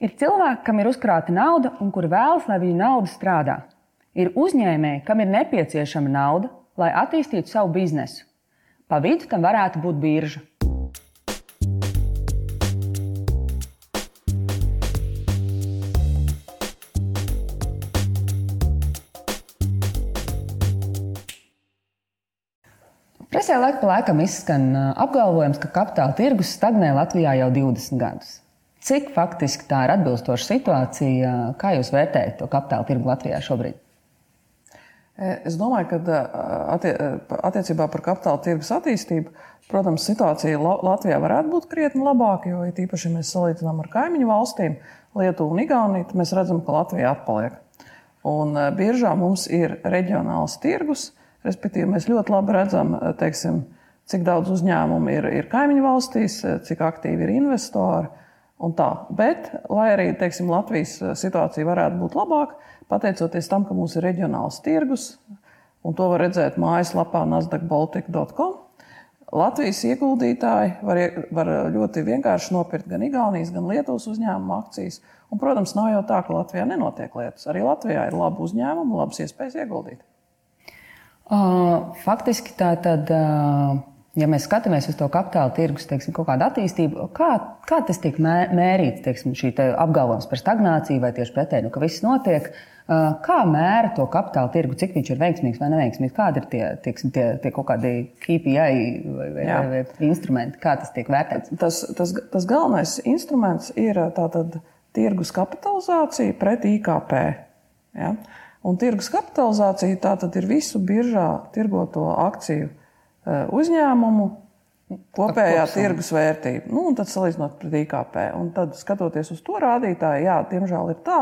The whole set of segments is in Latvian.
Ir cilvēki, kam ir uzkrāta nauda un kuri vēlas, lai viņu nauda strādā. Ir uzņēmēji, kam ir nepieciešama nauda, lai attīstītu savu biznesu. Pa vidu tam varētu būt birža. Presē laika pa laikam izskan apgalvojums, ka kapitāla tirgus stagnē Latvijā jau 20 gadus. Cik faktiski tā ir atbilstoša situācija? Kā jūs vērtējat to kapitāla tirgu Latvijā šobrīd? Es domāju, ka attie, attiecībā par kapitāla tirgus attīstību, protams, situācija Latvijā varētu būt krietni labāka, jo īpaši, ja mēs salīdzinām ar kaimiņu valstīm, Lietuvu un Igauniju, tad mēs redzam, ka Latvija atpaliek. Un biežā mums ir reģionāls tirgus, Respektīvi, mēs ļoti labi redzam, teiksim, cik daudz uzņēmumu ir, ir kaimiņu valstīs, cik aktīvi ir investori. Bet, lai arī teiksim, Latvijas situācija varētu būt labāka, pateicoties tam, ka mums ir reģionāls tirgus, un to var redzēt mājaslapā nasdaqbaltic.com, Latvijas ieguldītāji var, var ļoti vienkārši nopirkt gan Igaunijas, gan Lietuvas uzņēmumu akcijas. Un, protams, nav jau tā, ka Latvijā nenotiek lietas. Arī Latvijā ir labi uzņēmumi, labas iespējas ieguldīt. Faktiski tā tad, ja mēs skatāmies uz to kapitāla tirgus, teiksim, kaut kādu attīstību, kā, kā tas tiek mērīts, teiksim, šī te apgalvojums par stagnāciju vai tieši pretēji, nu, ka viss notiek, kā mēra to kapitāla tirgu, cik viņš ir veiksmīgs vai neveiksmīgs, kādi ir tie, teiksim, tie, tie kaut kādi KPI vai, vai, vai, vai instrumenti, kā tas tiek vērtēts? Tas, tas, tas galvenais instruments ir tātad tirgus kapitalizācija pret IKP. Ja? Un tirgus kapitalizācija tā tad ir visu biržā tirgoto akciju uzņēmumu kopējā tirgus vērtība. Nu, un tad salīdzinot pret IKP. Un tad skatoties uz to rādītāju, jā, diemžēl ir tā,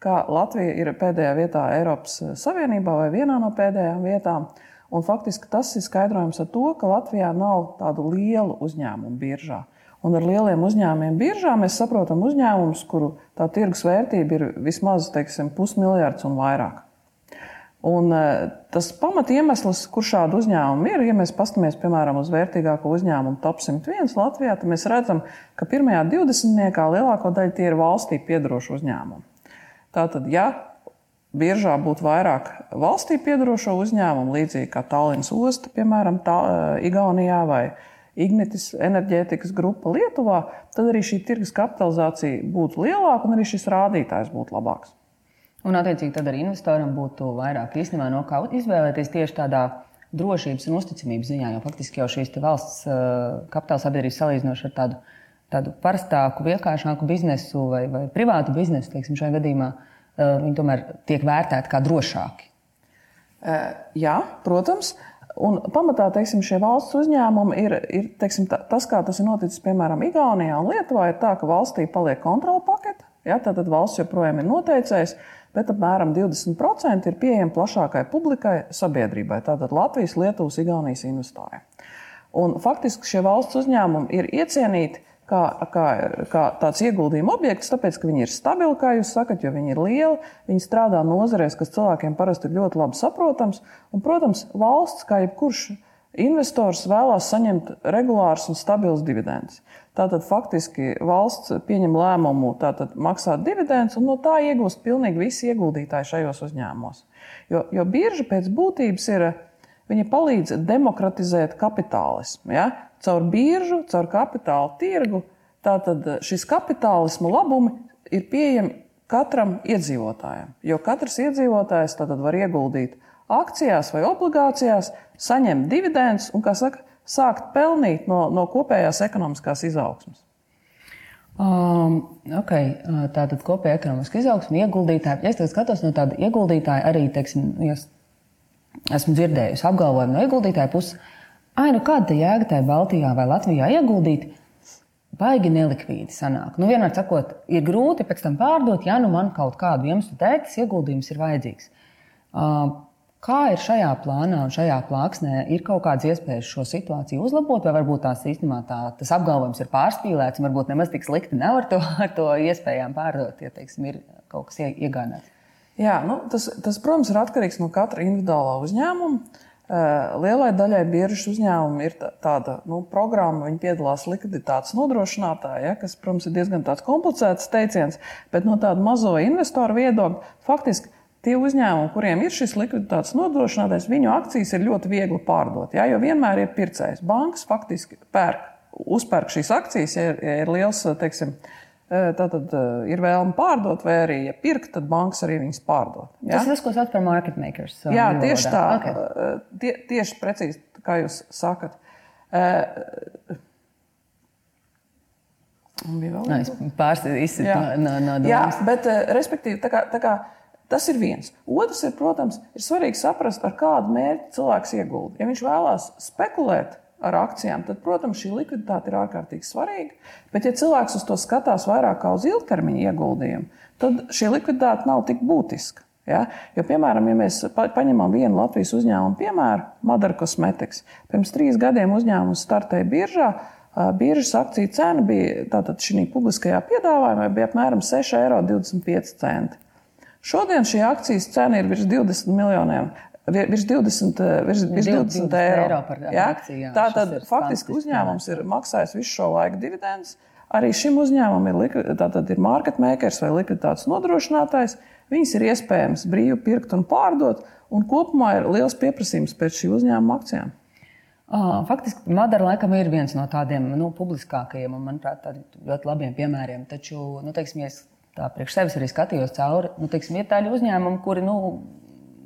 ka Latvija ir pēdējā vietā Eiropas Savienībā vai vienā no pēdējām vietām. Un faktiski tas ir skaidrojums ar to, ka Latvijā nav tādu lielu uzņēmumu biržā. Un ar lieliem uzņēmumiem biržā mēs saprotam uzņēmumus, kuru tā tirgus vērtība ir vismaz teiksim, pusmiljards un vairāk. Un, e, tas pamat iemesls, kur šādu uzņēmumu ir, ja mēs paskatāmies piemēram uz vērtīgāko uzņēmumu top 101 Latvijā, tad mēs redzam, ka pirmajā 20. lielāko daļu tie ir valstī piedaroši uzņēmumi. Tātad, ja biržā būtu vairāk valstī piedarošo uzņēmumu, līdzīgi kā Tallinas osta, piemēram, tā, e, Igaunijā vai Ignitis enerģētikas grupa Lietuvā, tad arī šī tirgus kapitalizācija būtu lielāka un arī šis rādītājs būtu labāks. Un, attiecīgi, tad arī investoram būtu vairāk īstenībā no kā izvēlēties tieši tādā drošības un uzticamības ziņā. Jo faktiski jau šīs valsts kapitāla sabiedrības salīdzinoši ar tādu, tādu parastāku, vienkāršāku biznesu vai, vai privātu biznesu, teiksim, šajā gadījumā, viņi tomēr tiek vērtēti kā drošāki. Jā, protams. Un pamatā teiksim, šie valsts uzņēmumi ir, ir teiksim, tas, kā tas ir noticis piemēram Igaunijā un Lietuvā, ir tā, ka valstī paliek kontrola pakete. Ja, tad valsts joprojām ir noteicējis, bet apmēram 20% ir pieejama plašākai publikai, sabiedrībai. Tātad Latvijas, Lietuvas, Igaunijas investoriem. Un faktiski šie valsts uzņēmumi ir iecienīti kā, kā, kā tāds ieguldījuma objekts, tāpēc, ka viņi ir stabili, kā jūs sakat, jo viņi ir lieli, viņi strādā nozarēs, kas cilvēkiem parasti ir ļoti labi saprotams. Un, protams, valsts, kā jebkurš investors, vēlās saņemt regulārus un stabilus dividendus. Tātad faktiski valsts pieņem lēmumu tātad, maksāt dividendus, un no tā iegūst pilnīgi visi ieguldītāji šajos uzņēmumos. Jo, jo birža pēc būtības ir. Viņa palīdz demokratizēt kapitālismu. Ja? caur biržu, caur kapitāla tirgu. Tātad šis kapitālisma labumi ir pieejami katram iedzīvotājam. Jo katrs iedzīvotājs var ieguldīt akcijās vai obligācijās, saņemt dividendus un, kā saka, sākt pelnīt no, no kopējās ekonomiskās izaugsmas. Um, okay. Tātad kopējā ekonomiskā izaugsme, ieguldītāji. Ja es skatos no tāda ieguldītāja, arī teiksim, ja esmu dzirdējusi apgalvojumu no ieguldītāja puses, ai, nu kāda jēga tajā Baltijā vai Latvijā ieguldīt? Baigi nelikvīdi sanāk. Nu, vienmēr sakot, ir grūti pēc tam pārdot, ja nu man kaut kādu iemeslu dēļ tas ieguldījums ir vajadzīgs. Kā ir šajā plānā un šajā plāksnē? Ir kaut kādas iespējas šo situāciju uzlabot, vai varbūt tās īstenībā tā, tas apgalvojums ir pārspīlēts, un varbūt nemaz tik slikti nevar to, ar to iespējām pārdot, ja teiksim, ir kaut kas iegādāts? Jā, nu, tas, tas, protams, ir atkarīgs no katra individuālā uzņēmuma. Lielai daļai biržas uzņēmumu ir tāda nu, programma, viņi piedalās likviditātes nodrošinātājā, ja, kas, protams, ir diezgan komplicēts teiciens, bet no tāda mazo investoru viedokļa faktiski tie uzņēmumi, kuriem ir šis likviditātes nodrošinātājs, viņu akcijas ir ļoti viegli pārdot. Ja, jo vienmēr ir pircējs. Bankas faktiski pērk, uzpērk šīs akcijas, ja ir, ja ir liels, teiksim, Tātad ir vēlme pārdot, vai arī, ja pirkt, tad bankas arī viņas pārdod. Ja? Tas ir tas, ko sauc par market makers. Jā, tieši tā. Okay. Tie, tieši precīzi, kā jūs sakat. Nē, es pārsteidzu no, no, no domas. Jā, bet respektīvi, tā kā, tā kā, tas ir viens. Otrs ir, protams, ir svarīgi saprast, ar kādu mērķi cilvēks iegulda. Ja viņš vēlās spekulēt, ar akcijām, tad, protams, šī likviditāte ir ārkārtīgi svarīga. Bet, ja cilvēks uz to skatās vairāk kā uz ilgtermiņa ieguldījumu, tad šī likviditāte nav tik būtiska. Ja? Jo, piemēram, ja mēs paņemam vienu Latvijas uzņēmumu, piemēru Madara Cosmetics, pirms trīs gadiem uzņēmums startēja biržā. Biržas akciju cena bija tātad šī publiskajā piedāvājumā bija apmēram 6,25 eiro. Šodien šī akcijas cena ir virs 20 miljoniem virs 20, eh, virs, virs 20, 20 eiro. eiro par ja? akciju. Tā tad faktiski uzņēmums ir maksājis visu šo laiku dividendus. Arī šim uzņēmumam ir, ir market makers vai likviditātes nodrošinātājs. Viņas ir iespējams brīvi pirkt un pārdot, un kopumā ir liels pieprasījums pēc šī uzņēmuma akcijām. Faktiski Madara laikam ir viens no tādiem nu, publiskākajiem un, manuprāt, ļoti labiem piemēriem. Taču, nu, teiksim, ja tā priekš sevis arī skatījos cauri, nu, teiksim, ir tādi uzņēmumi, kuri nu,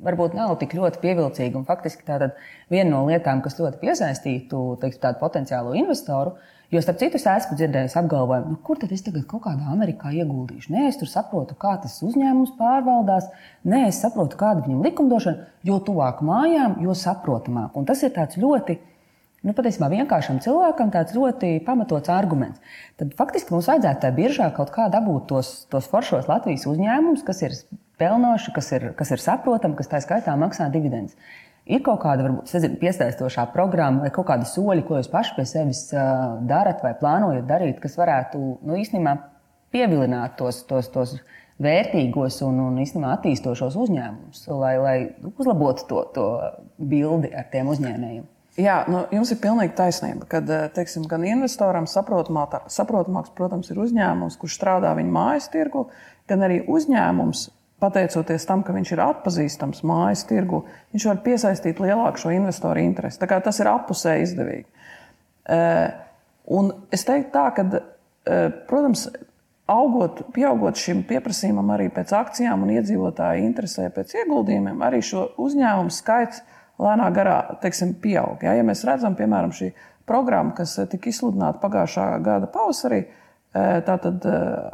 varbūt nav tik ļoti pievilcīga. Un faktiski tā ir viena no lietām, kas ļoti piesaistītu teiksim, tādu potenciālu investoru. Jo, starp citu, es esmu dzirdējis apgalvojumu, nu, kur tad es tagad kaut kādā Amerikā ieguldīšu. Nē, es tur saprotu, kā tas uzņēmums pārvaldās, nē, es saprotu, kāda viņam likumdošana, jo tuvāk mājām, jo saprotamāk. Un tas ir ļoti nu, patiesībā vienkāršam cilvēkam tāds ļoti pamatots arguments. Tad faktiski mums vajadzētu tajā biržā kaut kā dabūt tos, tos foršos Latvijas uzņēmumus, kas ir pelnoši, kas ir, kas ir saprotami, kas tā skaitā maksā dividendus. Ir kaut kāda, varbūt, piesaistošā programma vai kaut kādi soļi, ko jūs paši pie sevis darat vai plānojat darīt, kas varētu nu, īstenībā pievilināt tos, tos, tos vērtīgos un, un īstenībā attīstošos uzņēmumus, lai, lai uzlabotu to, to bildi ar tiem uzņēmējiem. Jā, nu, jums ir pilnīgi taisnība, ka teiksim, gan investoram saprotamāks, protams, ir uzņēmums, kurš strādā viņa mājas tirgu, gan arī uzņēmums, pateicoties tam, ka viņš ir atpazīstams mājas tirgu, viņš var piesaistīt lielāku šo investoru interesi. Tas ir apusē izdevīgi. Un es teiktu, tā, ka, protams, augot, pieaugot šim pieprasījumam arī pēc akcijām un iedzīvotāju interesē pēc ieguldījumiem, arī šo uzņēmumu skaits lēnā garā teiksim, pieaug. Ja, ja mēs redzam, piemēram, šī programma, kas eh, tika izsludināta pagājušā gada pavasarī, eh, tātad eh,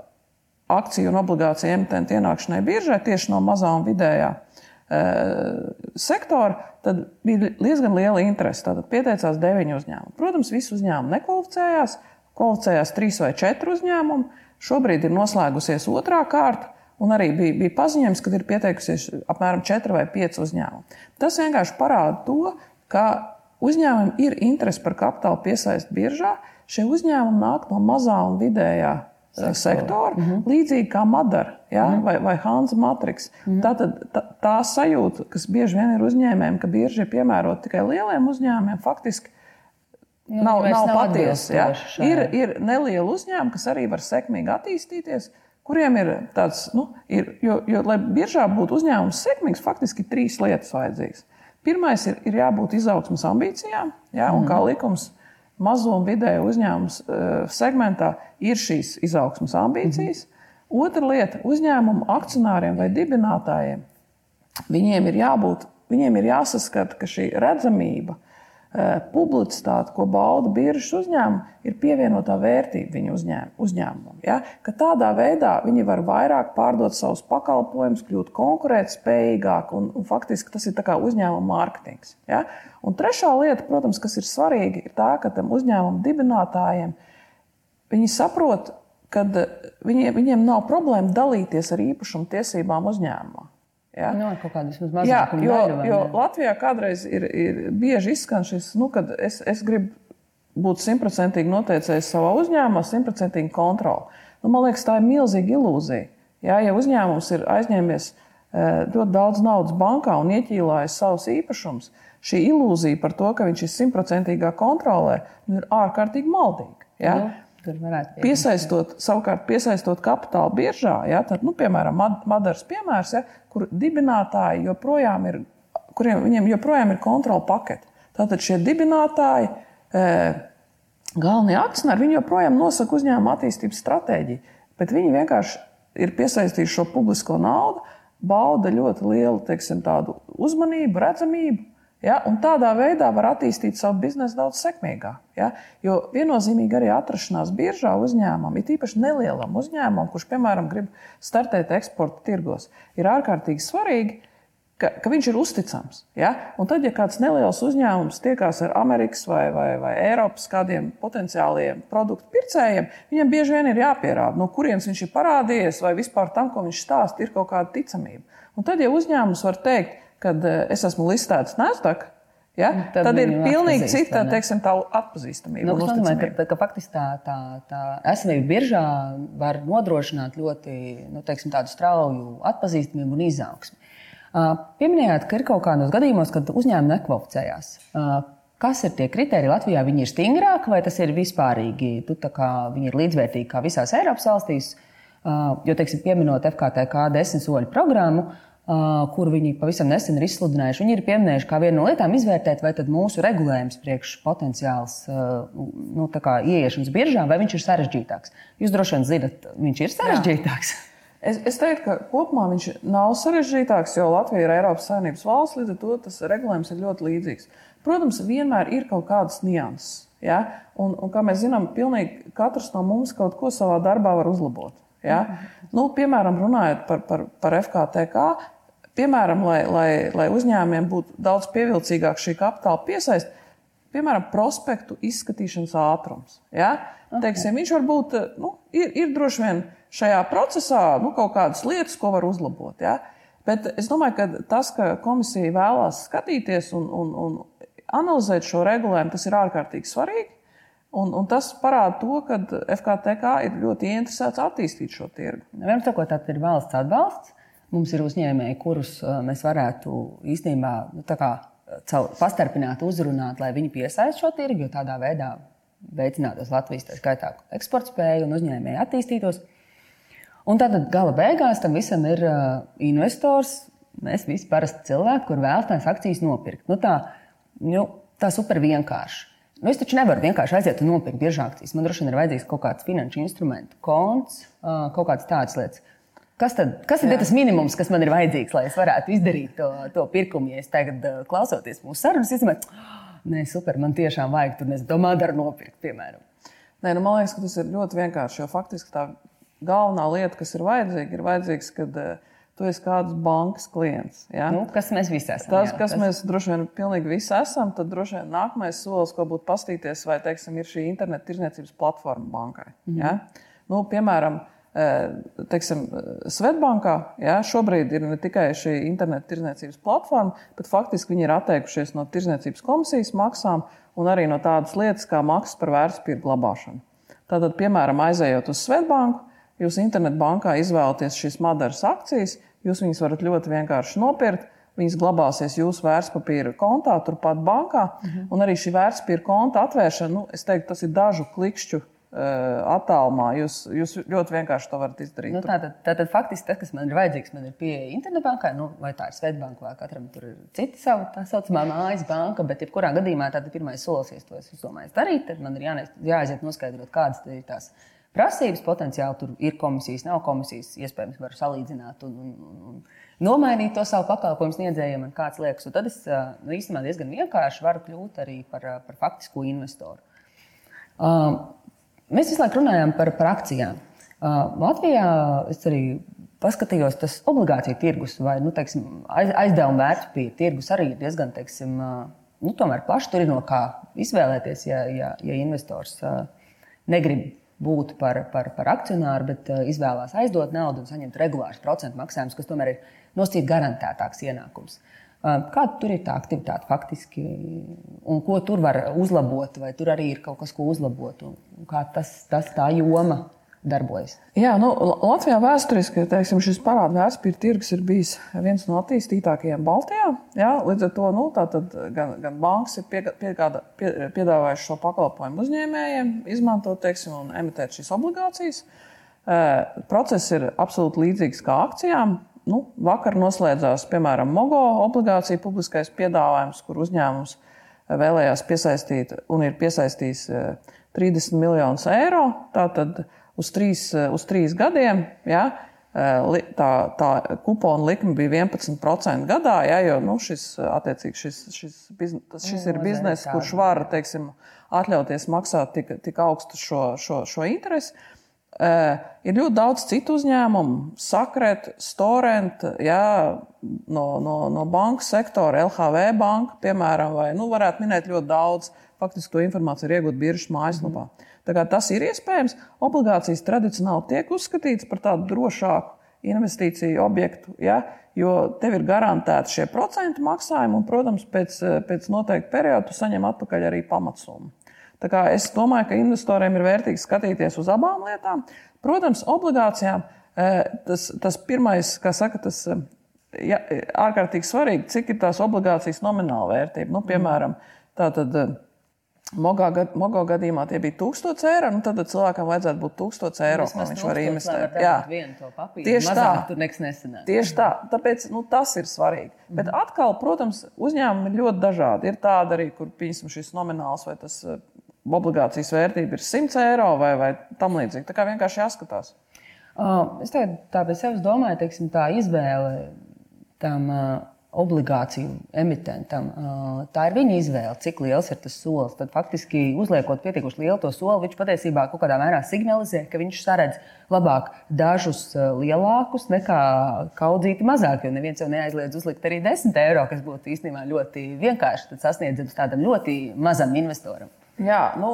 akciju un obligāciju emitentu ienākšanai biržai tieši no mazā un vidējā sektora, tad bija diezgan liela interese. Tātad pieteicās deviņi uzņēmumi. Protams, visi uzņēmumi nekvalificējās, kvalificējās trīs vai četri uzņēmumi. Šobrīd ir noslēgusies otrā kārta. Un arī bija, bija paziņojums, ka ir pieteikusies apmēram 4 vai 5 uzņēmumi. Tas vienkārši parāda to, ka uzņēmumiem ir interese par kapitālu piesaisti biržā. Šie uzņēmumi nāk no mazā un vidējā sektora, sektora mm -hmm. līdzīgi kā Madara ja, mm -hmm. vai, vai Hansa Matrix. Mm -hmm. Tātad tā, tā sajūta, kas bieži vien ir uzņēmējiem, ka bieži ir piemērota tikai lieliem uzņēmumiem, faktiski nu, nav, nav, patiesa. Ja. Ir, ir nelieli uzņēmumi, kas arī var sekmīgi attīstīties kuriem ir tāds, nu, ir, jo, jo, lai biržā būtu uzņēmums sekmīgs, faktiski ir trīs lietas vajadzīgas. Pirmais ir, ir jābūt izaugsmas ambīcijām, ja, un kā mhm. likums mazo un vidēju uzņēmumu uh, segmentā ir šīs izaugsmas ambīcijas. Mm. Otra lieta - uzņēmumu akcionāriem vai dibinātājiem. Viņiem ir jābūt, viņiem ir jāsaskata, ka šī redzamība, Eh, publicitāte, ko bauda biržas uzņēmumi, ir pievienotā vērtība viņu uzņēmumam. Ja? Ka tādā veidā viņi var vairāk pārdot savus pakalpojumus, kļūt konkurētspējīgāk, un, un faktiski tas ir uzņēmuma mārketings. Ja? Un trešā lieta, protams, kas ir svarīga, ir tā, ka tam uzņēmuma dibinātājiem viņi saprot, ka viņiem, viņiem nav problēma dalīties ar īpašumu tiesībām uzņēmumā. Ja? Nu, Jā, jo, daļu, jo Latvijā kādreiz ir, ir bieži izskan šis, nu, kad es, es gribu būt simtprocentīgi noteicējis savā uzņēmumā, simtprocentīgi kontroli. Nu, man liekas, tā ir milzīga ilūzija. Ja, ja uzņēmums ir aizņēmies ļoti daudz naudas bankā un ieķīlājis savus īpašumus, šī ilūzija par to, ka viņš ir simtprocentīgā kontrolē, nu, ir ārkārtīgi maldīga. Ja? Nu. Piesaistot, savukārt, piesaistot kapitālu biržā, ja, tad, nu, piemēram, Madaras piemērs, ja, kur dibinātāji joprojām ir, kuriem viņiem joprojām ir kontrola pakete. Tātad šie dibinātāji, e, galvenie akcionāri, viņi joprojām nosaka uzņēmuma attīstības stratēģiju, bet viņi vienkārši ir piesaistījuši šo publisko naudu, bauda ļoti lielu teiksim, uzmanību, redzamību Ja? Tādā veidā var attīstīt savu biznesu daudz sekmīgāk. Ja? Jo viennozīmīgi arī atrašanās biržā uzņēmumam, it īpaši nelielam uzņēmumam, kurš, piemēram, grib startēt eksporta tirgos, ir ārkārtīgi svarīgi, ka, ka viņš ir uzticams. Ja? Un tad, ja kāds neliels uzņēmums tiekās ar Amerikas vai, vai, vai Eiropas kādiem potenciāliem produktu pircējiem, viņam bieži vien ir jāpierāda, no kurienes viņš ir parādījies, vai vispār tam, ko viņš stāsta, ir kaut kāda ticamība. Un tad, ja uzņēmums var teikt, kad eh, es esmu listēts Nasdaq, Ja? Tad, tad ir pilnīgi cita teiksim, atpazīstamība. Nu, tas nozīmē, ka, ka faktiski tā, tā, tā esamība biržā var nodrošināt ļoti nu, teiksim, strauju atpazīstamību un izaugsmu. Pieminējāt, ka ir kaut kādos gadījumos, kad uzņēmumi nekvalificējās. Kas ir tie kriteriji Latvijā? Viņi ir stingrāki vai tas ir vispārīgi? Tu, kā, viņi ir līdzvērtīgi kā visās Eiropas valstīs. Jo, teiksim, pieminot FKTK desmit soļu programmu, kur viņi pavisam nesen ir izsludinājuši. Viņi ir pieminējuši kā vienu no lietām izvērtēt, vai mūsu regulējums priekš potenciāls nu, ieiešanas biržā, vai viņš ir sarežģītāks. Jūs droši vien zinat, viņš ir sarežģītāks. Jā. Es, es teiktu, ka kopumā viņš nav sarežģītāks, jo Latvija ir Eiropas Savienības valsts, līdz ar to tas regulējums ir ļoti līdzīgs. Protams, vienmēr ir kaut kādas nianses. Ja? Un, un, kā mēs zinām, pilnīgi katrs no mums kaut ko savā darbā var uzlabot. Ja? Mm. Nu, piemēram, runājot par, par, par FKTK, piemēram, lai, lai, lai uzņēmumiem būtu daudz pievilcīgāk šī kapitāla piesaiste, piemēram, prospektu izskatīšanas ātrums. Ja? Okay. Teiksim, viņš var būt, nu, ir, ir droši vien šajā procesā nu, kaut kādas lietas, ko var uzlabot. Ja? Bet es domāju, ka tas, ka komisija vēlās skatīties un, un, un analizēt šo regulējumu, tas ir ārkārtīgi svarīgi. Un, un tas parāda to, ka FKTK ir ļoti ieinteresēts attīstīt šo tirgu. Vienmēr sakot, tā ir valsts atbalsts. Mums ir uzņēmēji, kurus mēs varētu īstenībā nu, kā, pastarpināt, uzrunāt, lai viņi piesaistītu šo tirgu, jo tādā veidā veicinātos Latvijas tā skaitā eksporta spēju un uzņēmēji attīstītos. Un tad gala beigās tam visam ir investors. Mēs visi parasti cilvēki, kur vēlas tās akcijas nopirkt. Nu, tā, nu, tā super vienkārši. Nu, es taču nevaru vienkārši aiziet un nopirkt biežā akcijas. Man droši vien ir vajadzīgs kaut kāds finanšu instruments, konts, kaut kādas tādas lietas. Kas tad, kas tad ir tas minimums, kas man ir vajadzīgs, lai es varētu izdarīt to, to pirkumu? Ja es tagad klausoties mūsu sarunas, izdomāju, nē, super, man tiešām vajag tur nezinu, to madaru nopirkt, piemēram. Nē, nu, man liekas, ka tas ir ļoti vienkārši. Jo faktiski tā galvenā lieta, kas ir vajadzīga, ir vajadzīgs, kad uh, tu esi kādas bankas klients. Ja? Nu, kas mēs visi esam? Tas, jā, kas tas... mēs droši vien pilnīgi visi esam, tad droši vien nākamais solis, ko būtu pastīties, vai teiksim, ir šī internetu tirzniecības platforma bankai. Mm -hmm. ja? nu, piemēram, teiksim, Svetbankā ja, šobrīd ir ne tikai šī interneta tirdzniecības platforma, bet faktiski viņi ir atteikušies no tirdzniecības komisijas maksām un arī no tādas lietas kā maksas par vērtspapīru glabāšanu. Tātad, piemēram, aizejot uz Svetbanku, jūs internetbankā izvēlaties šīs Madaras akcijas, jūs viņas varat ļoti vienkārši nopirkt. Viņas glabāsies jūsu vērtspapīra kontā, turpat bankā. Mhm. Un arī šī vērtspapīra konta atvēršana, nu, es teiktu, tas ir dažu klikšķu Eh, attālumā. Jūs, jūs ļoti vienkārši to varat izdarīt. Nu, tātad, tātad faktiski tas, kas man ir vajadzīgs, man ir pieeja internetbankai, nu, vai tā ir Svetbanka, vai katram tur ir cita savu, tā saucamā mājas banka. Bet, jebkurā gadījumā, tad pirmais solis, ja to es domāju darīt, tad man ir jānes, jāaiziet noskaidrot, kādas ir tās prasības. Potenciāli tur ir komisijas, nav komisijas, iespējams, var salīdzināt un, un, un, nomainīt to savu pakalpojumu sniedzējiem, kāds liekas. Un tad es nu, īstenībā diezgan vienkārši varu kļūt arī par, par faktisku investoru. Um, Mēs visu laiku runājam par, par akcijām. Uh, Latvijā es arī paskatījos, tas obligāciju tirgus vai nu, teiksim, aiz, aizdevuma vērtspapīra tirgus arī diezgan teiksim, uh, nu, plašs. Tur ir no kā izvēlēties, ja, ja, ja investors uh, negrib būt par, par, par akcionāru, bet izvēlās aizdot naudu un saņemt regulārus procentu maksājumus, kas tomēr ir nosacīti garantētāks ienākums. Uh, Kāda tur ir tā aktivitāte faktiski, un ko tur var uzlabot, vai tur arī ir kaut kas, ko uzlabot, un kā tas, tas tā joma darbojas? Jā, nu, Latvijā vēsturiski teiksim, šis parādu vērtspapīra tirgus ir bijis viens no attīstītākajiem Baltijā. Jā, līdz ar to nu, gan, gan bankas ir piegāda, pie, piedāvājušas šo pakalpojumu uzņēmējiem, izmantot teiksim, un emitēt šīs obligācijas. Process ir absolūti līdzīgs kā akcijām. Nu, vakar noslēdzās, piemēram, MOGO obligācija publiskais piedāvājums, kur uzņēmums vēlējās piesaistīt un ir piesaistījis 30 miljonus eiro. Tātad uz trīs, uz trīs gadiem. Ja, tā, tā kupona likme bija 11% gadā, ja, jo nu, šis, šis, šis, biznes, šis ir bizness, kurš var teiksim, atļauties maksāt tik, tik augstu šo, šo, šo interesi. Uh, ir ļoti daudz citu uzņēmumu, Sakret, Storent, jā, no, no, no banka sektora, LHV banka, piemēram, vai nu, varētu minēt ļoti daudz. Faktiski to informāciju ir iegūta biržas mājaslapā. Mm. Tas ir iespējams. Obligācijas tradicionāli tiek uzskatītas par tādu drošāku investīciju objektu, ja, jo tev ir garantēti šie procentu maksājumi, un, protams, pēc, pēc noteikta perioda tu saņem atpakaļ arī pamatsummu. Es domāju, ka investoriem ir vērtīgi skatīties uz abām lietām. Protams, obligācijām eh, tas, tas pirmais, kā saka, tas ja, ārkārtīgi svarīgi, cik ir tās obligācijas nomināla vērtība. Nu, piemēram, tā tad Mogā, Mogo gadījumā tie bija 1000 eiro. Nu, tad cilvēkam vajadzētu būt 1000 eiro, ko viņš var investēt. Jā, tieši tā. Tur nekas nesanāk. Tieši tā. Tāpēc nu, tas ir svarīgi. Mm. Bet atkal, protams, uzņēmumi ir ļoti dažādi. Ir tādi arī, kur piemēram šis nomināls vai tas eh, obligācijas vērtība ir 100 eiro vai, vai tam līdzīgi. Tā kā vienkārši jāskatās. Uh, es tā, tā pēc sevis domāju, teiksim, tā izvēle tam. Uh, obligāciju emitentam. Tā ir viņa izvēle, cik liels ir tas solis. Tad faktiski uzliekot pietiekuši lielu to soli, viņš patiesībā kaut kādā mērā signalizē, ka viņš saredz labāk dažus lielākus nekā kaudzīti mazāk. Jo neviens jau neaizliedz uzlikt arī 10 eiro, kas būtu īstenībā ļoti vienkārši sasniedzams tādam ļoti mazam investoram. Jā, nu,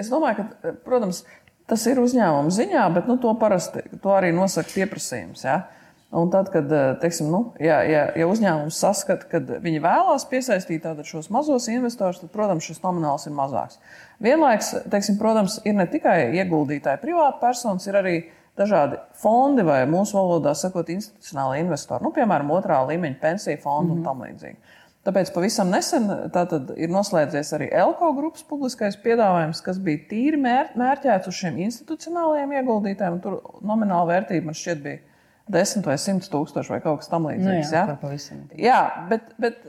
es domāju, ka, protams, tas ir uzņēmuma ziņā, bet nu, to parasti to arī nosaka pieprasījums. Ja? Un tad, kad eh, teiksim, nu, ja, ja, ja uzņēmums saskata, ka viņi vēlās piesaistīt šos mazos investorus, tad, protams, šis nomināls ir mazāks. Vienlaikus, teiksim, protams, ir ne tikai ieguldītāji, privāti personas, ir arī dažādi fondi vai mūsu valodā sakot, institucionāli investori, nu, piemēram, otrā līmeņa pensiju fondi mm -hmm. un tam līdzīgi. Tāpēc pavisam nesen ir noslēdzies arī Elko grupas publiskais piedāvājums, kas bija tīri mēr, mērķēts uz šiem institucionālajiem ieguldītājiem. Tur nomināla vērtība man šķiet bija 10 vai 100 tūkstoši vai kaut kas tamlīdzīgs. Nu, jā, ja? jā bet, bet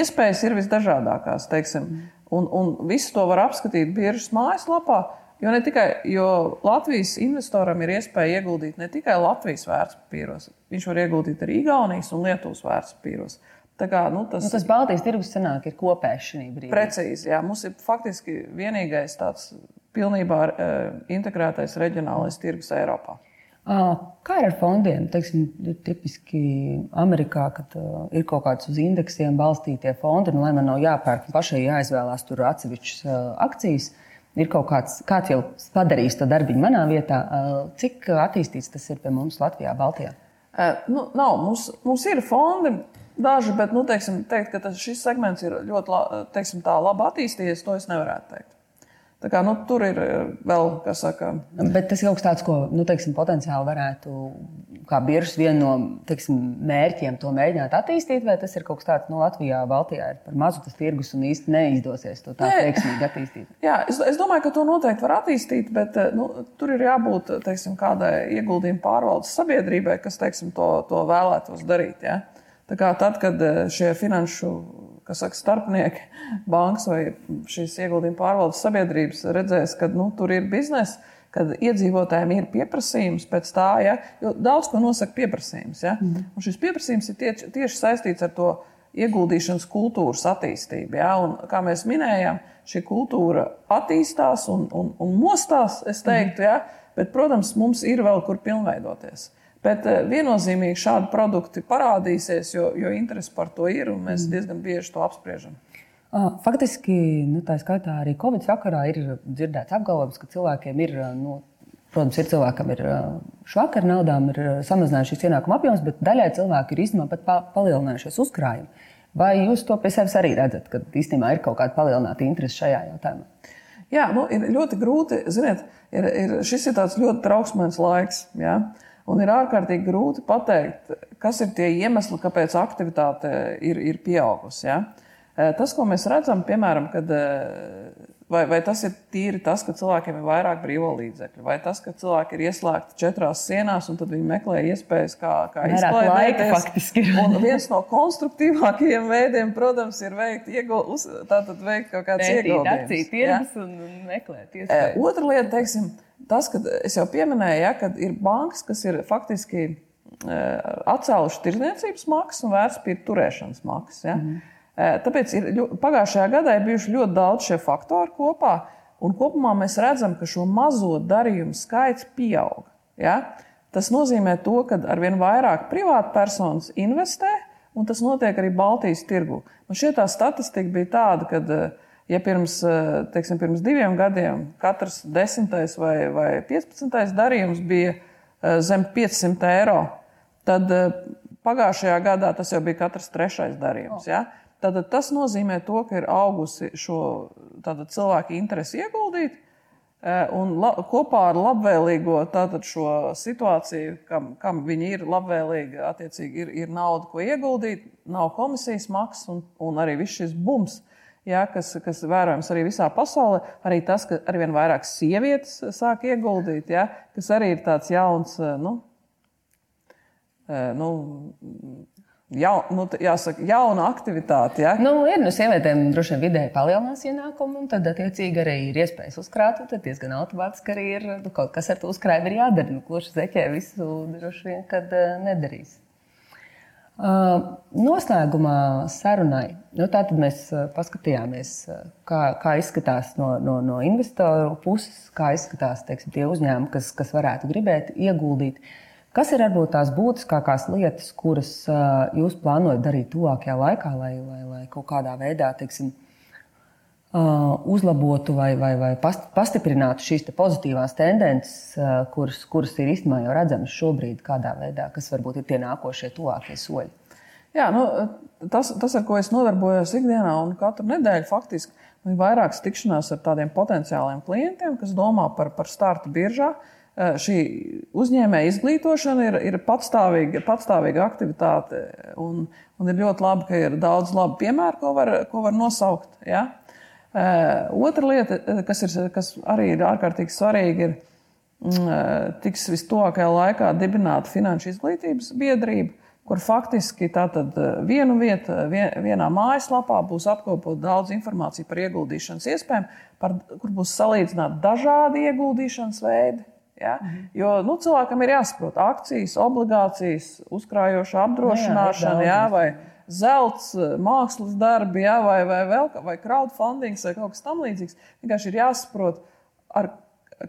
iespējas ir visdažādākās. Teiksim, un, un visu to var apskatīt biržas mājaslapā. Jo, tikai, jo Latvijas investoram ir iespēja ieguldīt ne tikai Latvijas vērtspapīros, viņš var ieguldīt arī Igaunijas un Lietuvas vērtspapīros. Tā kā, nu, tas, nu, tas Baltijas tirgus sanāk, ir kopējs šī brīdī. Precīzi, jā. Mums ir faktiski vienīgais tāds pilnībā uh, integrētais reģionālais tirgus Eiropā. Kā ir ar fondiem? Teiksim, tipiski Amerikā, kad uh, ir kaut kāds uz indeksiem balstītie fondi, nu, lai man nav jāpērk pašai jāizvēlās tur atsevišķas uh, akcijas. Ir kaut kāds, kāds jau padarījis to darbu manā vietā. Uh, cik attīstīts tas ir pie mums Latvijā, Baltijā? Uh, nu, nav. Mums, mums ir fondi, daži, bet nu, teiksim, teikt, ka tas, šis segments ir ļoti teiksim, tā, labi attīstījies, to es nevarētu teikt. Kā, nu, tur ir eh, vēl, kas saka. Bet tas ir kaut kas tāds, ko nu, teiksim, potenciāli varētu, kā biržas viena no teiksim, mērķiem, to mēģināt attīstīt, vai tas ir kaut kas tāds, nu, Latvijā, Baltijā ir par mazu tas tirgus un īsti neizdosies to tā veiksmīgi attīstīt? Jā, es, es domāju, ka to noteikti var attīstīt, bet eh, nu, tur ir jābūt teiksim, kādai ieguldījuma pārvaldes sabiedrībai, kas teiksim, to, to vēlētos darīt. Ja? Tad, kad eh, šie finanšu saka, starpnieki, bankas vai šīs ieguldījuma pārvaldes sabiedrības redzēs, ka nu, tur ir biznesa, kad iedzīvotājiem ir pieprasījums pēc tā, ja, jo daudz ko nosaka pieprasījums. Ja, mm. Un šis pieprasījums ir tie, tieši saistīts ar to ieguldīšanas kultūras attīstību. Ja, un, kā mēs minējām, šī kultūra attīstās un, un, un mostās, es teiktu, mm. ja, bet, protams, mums ir vēl kur pilnveidoties. Bet eh, viennozīmīgi šādi produkti parādīsies, jo, jo interesi par to ir, un mēs mm. diezgan bieži to apspriežam. Faktiski, nu, tā skaitā arī Covid sakarā ir dzirdēts apgalvojums, ka cilvēkiem ir, nu, protams, ir cilvēkam ir švaka ar naudām, ir samazinājušies ienākuma apjoms, bet daļai cilvēku ir īstenībā pat palielinājušies uzkrājumi. Vai jūs to pie sevis arī redzat, ka īstenībā ir kaut kāda palielināta interese šajā jautājumā? Jā, nu, ir ļoti grūti. Ziniet, ir, ir, šis ir ļoti trauksmīgs laiks. Ja? Un ir ārkārtīgi grūti pateikt, kas ir tie iemesli, kāpēc aktivitāte ir, ir pieaugusi. Ja? Tas, ko mēs redzam, piemēram, kad Vai, vai tas ir tīri tas, ka cilvēkiem ir vairāk brīvo līdzekļu, vai tas, ka cilvēki ir ieslēgti četrās sienās un tad viņi meklē iespējas, kā, kā izklaidēties. Un viens no konstruktīvākajiem veidiem, protams, ir veikt, iegul, tātad veikt kaut kādas ieguldījumus. Ja? un meklēt iespējas. Otra lieta, teiksim, tas, ka es jau pieminēju, ja, ka ir bankas, kas ir faktiski atcēluši tirdzniecības maksas un vērtspapīra turēšanas maksas. Ja? Mm. Tāpēc ir, pagājušajā gadā ir bijuši ļoti daudz šie faktori kopā, un kopumā mēs redzam, ka šo mazo darījumu skaits pieaug. Ja? Tas nozīmē, to, ka arvien vairāk privātpersonas investē, un tas notiek arī Baltijas tirgu. Man šķiet, tā statistika bija tāda, ka, ja pirms, teiksim, pirms diviem gadiem katrs desmitais vai, vai 15. darījums bija zem 500 eiro, tad pagājušajā gadā tas jau bija katrs trešais darījums. Ja? Tad tas nozīmē, to, ka ir augusi šo cilvēku interesi ieguldīt, un la, kopā ar labvēlīgo situāciju, kam, kam viņi ir labvēlīgi, attiecīgi ir, ir nauda, ko ieguldīt, nav komisijas maksas un, un arī viss šis bums. Ja, kas, kas vērojams arī visā pasaulē, arī tas, ka arvien vairāk sievietes sāk ieguldīt, ja, kas arī ir tāds jauns, e, nu, e, nu, Jaun, nu, jāsaka, jauna aktivitāte. Ja? Nu, ir, nu, sievietēm droši vien vidēji palielinās ienākumu, un tad, attiecīgi, arī ir iespējas uzkrāt. Tad diezgan automātiski arī ir nu, kaut kas ar to uzkrājumu jādara. Nu, Kluši zeķē visu droši vien, kad uh, nedarīs. Noslēgumā sarunai. Nu, Tātad mēs uh, paskatījāmies, kā, kā izskatās no, no, no investoru puses, kā izskatās teiksim, tie uzņēmumi, kas, kas varētu gribēt ieguldīt. Kas ir varbūt tās būtiskākās lietas, kuras jūs plānojat darīt tuvākajā laikā, lai, lai, lai kaut kādā veidā teiksim, uh, uzlabotu vai, vai, vai pastiprinātu šīs te pozitīvās tendences, uh, kuras, kuras ir īstenībā jau redzamas šobrīd, kādā veidā, kas varbūt ir tie nākošie tuvākie soļi? Jā, nu, tas, tas, ar ko es nodarbojos ikdienā un katru nedēļu, faktiski ir vairākas tikšanās ar tādiem potenciāliem klientiem, kas domā par, par startu biržā. Uh, šī uzņēmēja izglītošana ir, ir patstāvīga, patstāvīga aktivitāte. Un, un ir ļoti labi, ka ir daudz labu piemēru, ko var, ko var nosaukt. Ja? Eh, otra lieta, eh, kas, ir, kas arī ir ārkārtīgi svarīga, ir mm, tiks vistuvākajā laikā dibināta finanšu izglītības biedrība, kur faktiski vienu vietu, vienā mājaslapā būs apkopot daudz informācijas par ieguldīšanas iespējām, par, kur būs salīdzināti dažādi ieguldīšanas veidi Ja? Mhm. Jo nu, cilvēkam ir jāsaprot akcijas, obligācijas, uzkrājoša apdrošināšana, jā, jā, vai zelts, mākslas darbi, jā, vai, vai, vēl, vai crowdfunding vai kaut kas tamlīdzīgs. Vienkārši ir jāsaprot, ar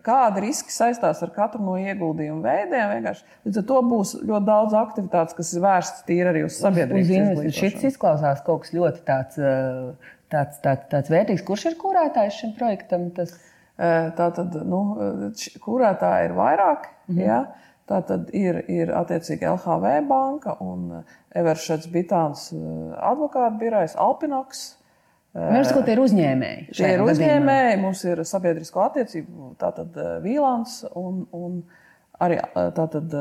kāda riska saistās ar katru no ieguldījumu veidiem. Vienkārši. Līdz ar to būs ļoti daudz aktivitātes, kas ir vērstas tīri arī uz sabiedrību. Šis izklausās kaut kas ļoti tāds, tāds, tāds, tāds vērtīgs. Kurš ir kurētājs šim projektam? Tas... Tā tad, nu, kurētāji ir vairāk. Mm -hmm. ja? Tā tad ir, ir attiecīgi LHV banka un Everšets Bitāns advokāta birojas Alpinoks. Mēs sakām, tie ir uzņēmēji. Tie ir uzņēmēji, mums ir sabiedrisko attiecību, tātad Vīlāns un, un arī tātad,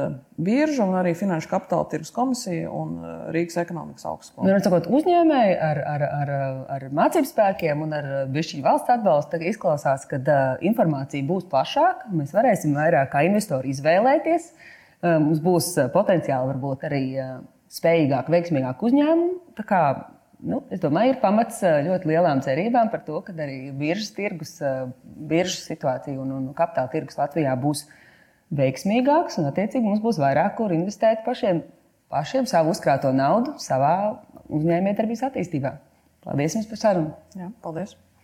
birža un arī Finanšu kapitāla tirgus komisija un Rīgas ekonomikas augstskola. Nu, sakot, uzņēmēji ar, ar, ar, ar mācību spēkiem un ar bišķiņu valsts atbalstu izklausās, ka informācija būs plašāka. Mēs varēsim vairāk kā investori izvēlēties. Mums būs potenciāli varbūt arī spējīgāk, veiksmīgāk uzņēmumu. Kā, nu, es domāju, ir pamats ļoti lielām cerībām par to, ka arī biržas tirgus, biržas situācija un, un kapitāla tirgus Latvijā būs veiksmīgāks, un attiecīgi mums būs vairāk, kur investēt pašiem, pašiem savu uzkrāto naudu savā uzņēmējdarbības attīstībā. Paldies jums par sarunu! Jā, paldies!